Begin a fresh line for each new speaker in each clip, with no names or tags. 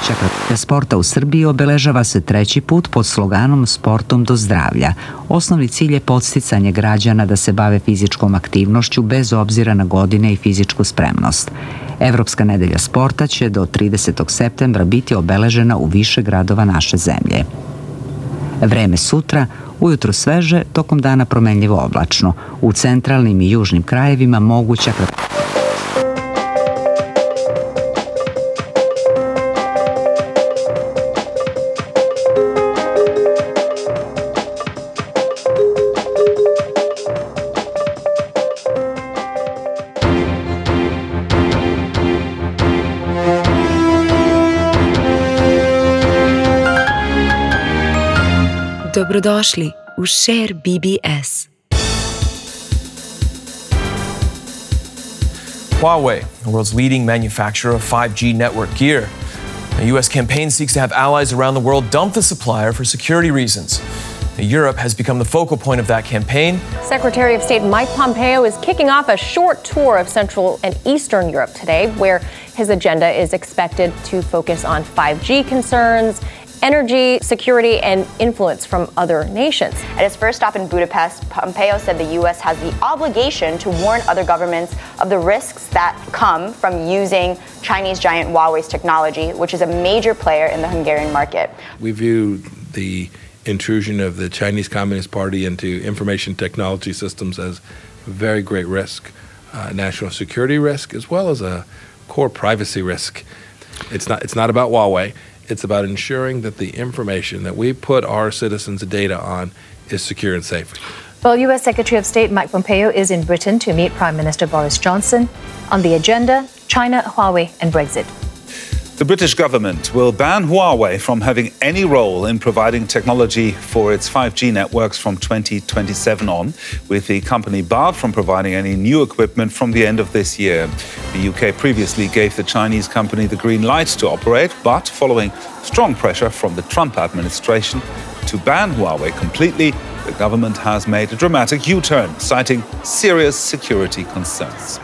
moguća sporta u Srbiji obeležava se treći put pod sloganom Sportom do zdravlja. Osnovni cilj je podsticanje građana da se bave fizičkom aktivnošću bez obzira na godine i fizičku spremnost. Evropska nedelja sporta će do 30. septembra biti obeležena u više gradova naše zemlje. Vreme sutra, ujutro sveže, tokom dana promenljivo oblačno. U centralnim i južnim krajevima moguća
Dobrodošli u Share BBS.
Huawei, the world's leading manufacturer of 5G network gear. A U.S. campaign seeks to have allies around the world dump the supplier for security reasons. Europe has become the focal point of that campaign.
Secretary of State Mike Pompeo is kicking off a short tour of Central and Eastern Europe today, where his agenda is expected to focus on 5G concerns energy, security, and influence from other nations.
At his first stop in Budapest, Pompeo said the U.S. has the obligation to warn other governments of the risks that come from using Chinese giant Huawei's technology, which is a major player in the Hungarian market.
We view the intrusion of the Chinese Communist Party into information technology systems as a very great risk, uh, national security risk, as well as a core privacy risk. It's not, it's not about Huawei. It's about ensuring that the information that we put our citizens' data on is secure and safe.
Well, U.S. Secretary of State Mike Pompeo is in Britain to meet Prime Minister Boris Johnson. On the agenda, China, Huawei, and Brexit.
The British government will ban Huawei from having any role in providing technology for its 5G networks from 2027 on, with the company barred from providing any new equipment from the end of this year. The UK previously gave the Chinese company the green light to operate, but following strong pressure from the Trump administration to ban Huawei completely, the government has made a dramatic U turn, citing serious security concerns.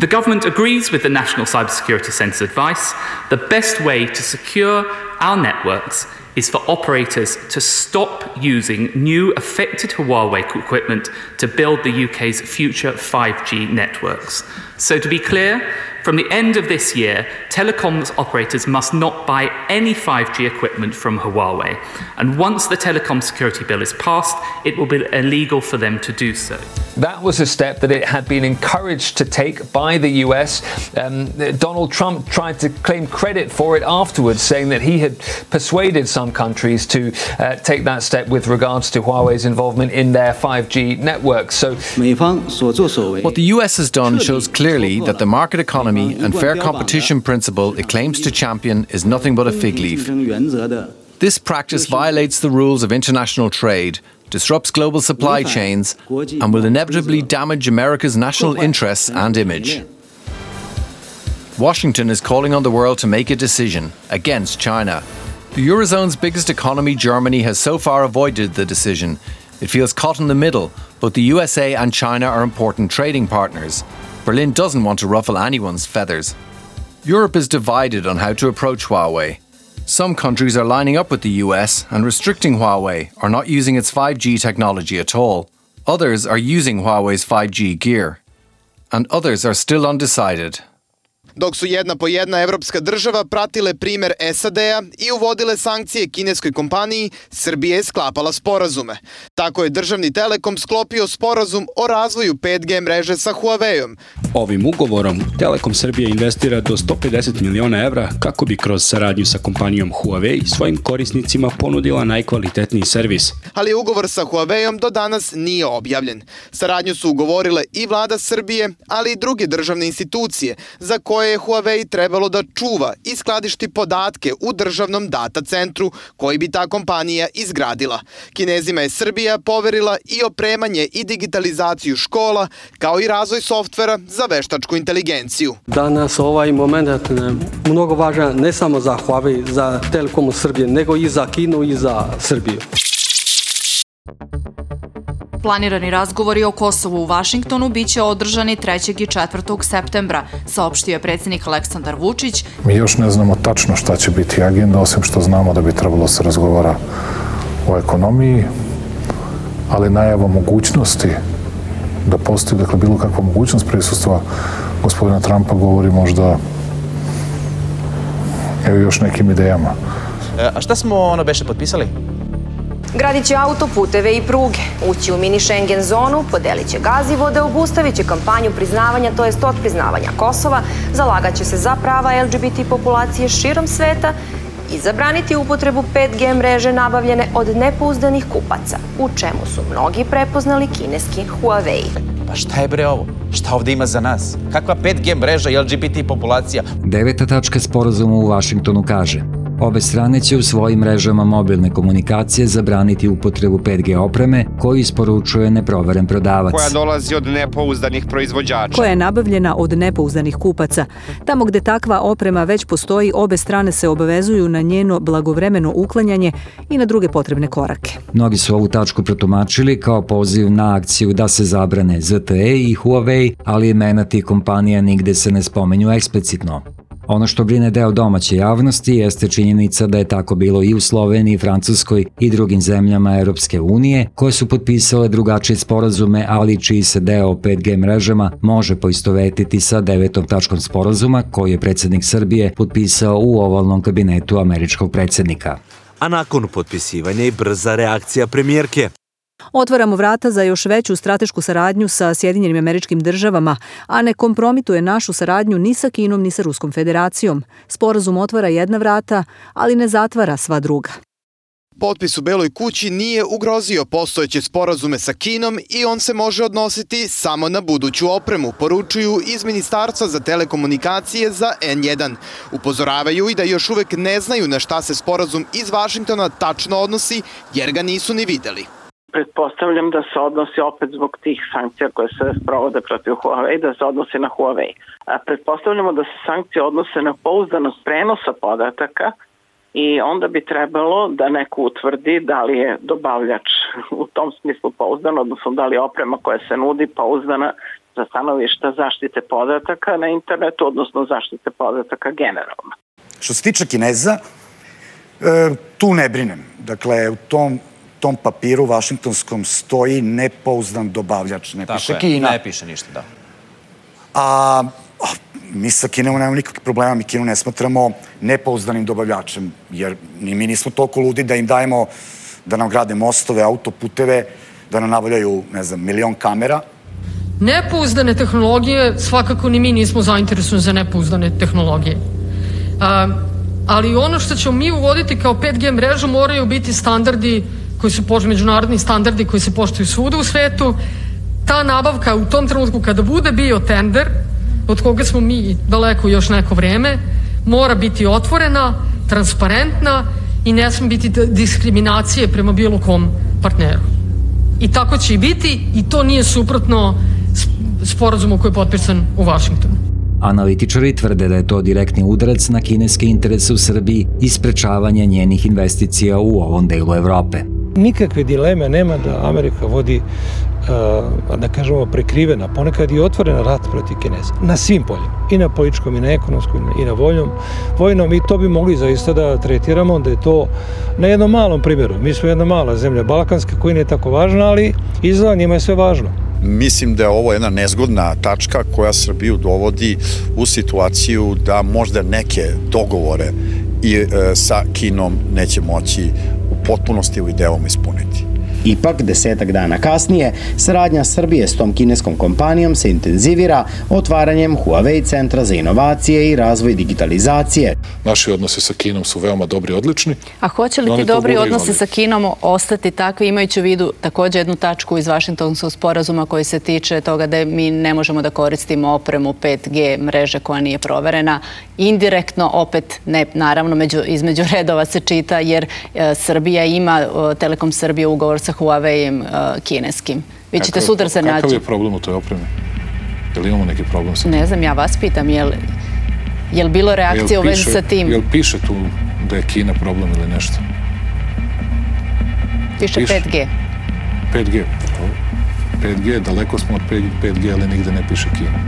The government agrees with the National Cybersecurity Centre's advice. The best way to secure our networks is for operators to stop using new affected Huawei equipment to build the UK's future 5G networks. So, to be clear, from the end of this year, telecoms operators must not buy any 5G equipment from Huawei. And once the telecom security bill is passed, it will be illegal for them to do so.
That was a step that it had been encouraged to take by the US. Um, Donald Trump tried to claim credit for it afterwards, saying that he had persuaded some countries to uh, take that step with regards to Huawei's involvement in their 5G networks. So,
what the US has done shows clearly that the market economy economy and fair competition principle it claims to champion is nothing but a fig leaf. This practice violates the rules of international trade, disrupts global supply chains, and will inevitably damage America's national interests and image. Washington is calling on the world to make a decision against China. The Eurozone's biggest economy, Germany, has so far avoided the decision. It feels caught in the middle. but the USA and China are important trading partners. Berlin doesn't want to ruffle anyone's feathers. Europe is divided on how to approach Huawei. Some countries are lining up with the US and restricting Huawei or not using its 5G technology at all. Others are using Huawei's 5G gear. And others are still undecided.
Dok su jedna po jedna evropska država pratile primer SAD-a i uvodile sankcije kineskoj kompaniji, Srbija je sklapala sporazume. Tako je državni Telekom sklopio sporazum o razvoju 5G mreže sa Huawei-om.
Ovim ugovorom Telekom Srbije investira do 150 miliona evra kako bi kroz saradnju sa kompanijom Huawei svojim korisnicima ponudila najkvalitetniji servis.
Ali ugovor sa Huawei-om do danas nije objavljen. Saradnju su ugovorile i vlada Srbije, ali i druge državne institucije za koje koje je Huawei trebalo da čuva i skladišti podatke u državnom data centru koji bi ta kompanija izgradila. Kinezima je Srbija poverila i opremanje i digitalizaciju škola, kao i razvoj softvera za veštačku inteligenciju.
Danas ovaj moment mnogo važan ne samo za Huawei, za Telekomu Srbije, nego i za Kinu i za Srbiju.
Planirani razgovori o Kosovu u Vašingtonu biće održani 3. i 4. septembra, saopštio je predsjednik Aleksandar Vučić.
Mi još ne znamo tačno šta će biti agenda, osim što znamo da bi trebalo se razgovara o ekonomiji, ali najava mogućnosti da postoji, dakle, bilo kakva mogućnost prisustva gospodina Trumpa govori možda evo još nekim idejama.
E, a šta smo ono beše potpisali?
Gradit će autoputeve i pruge, ući u mini Schengen zonu, podelit će gazivode, obustavit će kampanju priznavanja, to jest od priznavanja Kosova, zalagat će se za prava LGBT populacije širom sveta i zabraniti upotrebu 5G mreže nabavljene od nepouzdanih kupaca, u čemu su mnogi prepoznali kineski Huawei.
Pa šta je bre ovo? Šta ovde ima za nas? Kakva 5G mreža i LGBT populacija?
Deveta tačka sporazuma u Vašingtonu kaže Obe strane će u svojim mrežama mobilne komunikacije zabraniti upotrebu 5G opreme koju isporučuje neproveren prodavac.
Koja dolazi od nepouzdanih proizvođača.
Koja je nabavljena od nepouzdanih kupaca. Tamo gde takva oprema već postoji, obe strane se obavezuju na njeno blagovremeno uklanjanje i na druge potrebne korake.
Mnogi su ovu tačku protumačili kao poziv na akciju da se zabrane ZTE i Huawei, ali imena tih kompanija nigde se ne spomenju eksplicitno. Ono što brine deo domaće javnosti jeste činjenica da je tako bilo i u Sloveniji, Francuskoj i drugim zemljama Europske unije, koje su potpisale drugačije sporazume, ali čiji se deo o 5G mrežama može poistovetiti sa devetom tačkom sporazuma koji je predsednik Srbije potpisao u ovalnom kabinetu američkog predsednika.
A nakon potpisivanja i brza reakcija premijerke.
Otvaramo vrata za još veću stratešku saradnju sa Sjedinjenim američkim državama, a ne kompromituje našu saradnju ni sa Kinom ni sa Ruskom federacijom. Sporazum otvara jedna vrata, ali ne zatvara sva druga.
Potpis u Beloj kući nije ugrozio postojeće sporazume sa Kinom i on se može odnositi samo na buduću opremu, poručuju iz Ministarstva za telekomunikacije za N1. Upozoravaju i da još uvek ne znaju na šta se sporazum iz Vašingtona tačno odnosi, jer ga nisu ni videli
pretpostavljam da se odnosi opet zbog tih sankcija koje se sprovode protiv Huawei, da se odnosi na Huawei. A pretpostavljamo da se sankcije odnose na pouzdanost prenosa podataka i onda bi trebalo da neko utvrdi da li je dobavljač u tom smislu pouzdan, odnosno da li je oprema koja se nudi pouzdana za stanovišta zaštite podataka na internetu, odnosno zaštite podataka generalno.
Što se tiče Kineza, e, tu ne brinem. Dakle, u tom tom papiru vašingtonskom stoji nepouzdan dobavljač, ne
Tako
piše
je,
Kina.
Ne piše ništa, da.
A, a mi sa Kinom nemamo nikakvih problema, mi Kinu ne smatramo nepouzdanim dobavljačem, jer ni mi nismo toliko ludi da im dajemo da nam grade mostove, autoputeve, da nam nabavljaju, ne znam, milion kamera.
Nepouzdane tehnologije, svakako ni mi nismo zainteresovani za nepouzdane tehnologije. A, ali ono što ćemo mi uvoditi kao 5G mrežu moraju biti standardi koji su međunarodni standardi koji se poštuju svuda u svetu. Ta nabavka u tom trenutku kada bude bio tender, od koga smo mi daleko još neko vreme, mora biti otvorena, transparentna i ne sme biti diskriminacije prema bilo kom partneru. I tako će i biti i to nije suprotno sporazumu koji je potpisan u Vašingtonu.
Analitičari tvrde da je to direktni udarac na kineske interese u Srbiji i sprečavanje njenih investicija u ovom delu Evrope.
Nikakve dileme nema da Amerika vodi uh, da kažemo prekrivena, ponekad i otvorena rat protiv Kineza. Na svim poljima. I na političkom, i na ekonomskom, i na voljnom, vojnom. I to bi mogli zaista da tretiramo da je to na jednom malom primjeru. Mi smo jedna mala zemlja balkanska koja nije tako važna, ali izgleda njima je sve važno.
Mislim da je ovo jedna nezgodna tačka koja Srbiju dovodi u situaciju da možda neke dogovore i e, sa Kinom neće moći u potpunosti ili delom ispuniti.
Ipak, desetak dana kasnije, saradnja Srbije s tom kineskom kompanijom se intenzivira otvaranjem Huawei centra za inovacije i razvoj digitalizacije.
Naši odnose sa Kinom su veoma dobri i odlični.
A hoće li ti dobri odnose sa Kinom ostati takvi, imajući u vidu takođe jednu tačku iz Vašingtonskog sporazuma koji se tiče toga da mi ne možemo da koristimo opremu 5G mreže koja nije proverena. Indirektno, opet, ne, naravno, među, između redova se čita, jer e, Srbija ima, e, Telekom Srbije ugovor sa Huawei-em uh, kineskim. Vi ćete sutra se naći.
Kakav je problem u toj opremi? Je li imamo neki problem sa
Ne znam, ja vas pitam, je li, je li bilo reakcije u vezi sa tim?
Je li piše tu da je Kina problem ili nešto?
Piše, piše 5G.
5G. 5G, daleko smo od 5G, ali nigde ne piše Kina.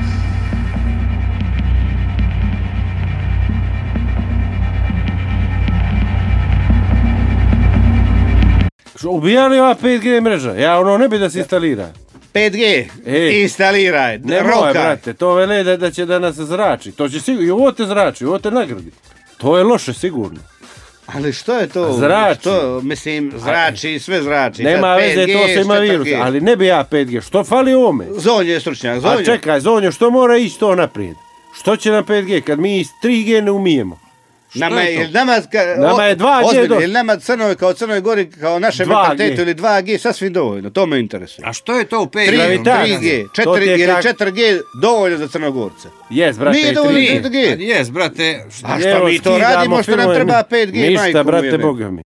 Ubija li ova 5G mreža? Ja ono ne bi da se instalira.
5G, e, instaliraj,
ne roka. brate, to vele da, da će da nas zrači. To će sigurno, i ovo te zrači, ovo te nagradi. To je loše sigurno.
Ali što je to?
Zrači.
Što, mislim, zrači, sve zrači.
Nema veze, to se ima virus. Ali ne bi ja 5G. Što fali ovome?
Zonje je stručnjak, Zonje.
A čekaj, Zonje, što mora ići to naprijed? Što će nam 5G kad mi 3G ne umijemo?
Nama je, nama, ka,
nama je 2G
do... nama Crnoj kao Crnoj Gori kao naše mentalitetu ili 2G sasvim dovoljno, to me interesuje. A što je to u 5G? 3G, 4G, jer je 4G dovoljno za Crnogorce.
Jes, brate,
Nije dovoljno 4G. Jes, brate, a što mi to radimo, što nam treba 5G,
Ništa, brate, boga mi.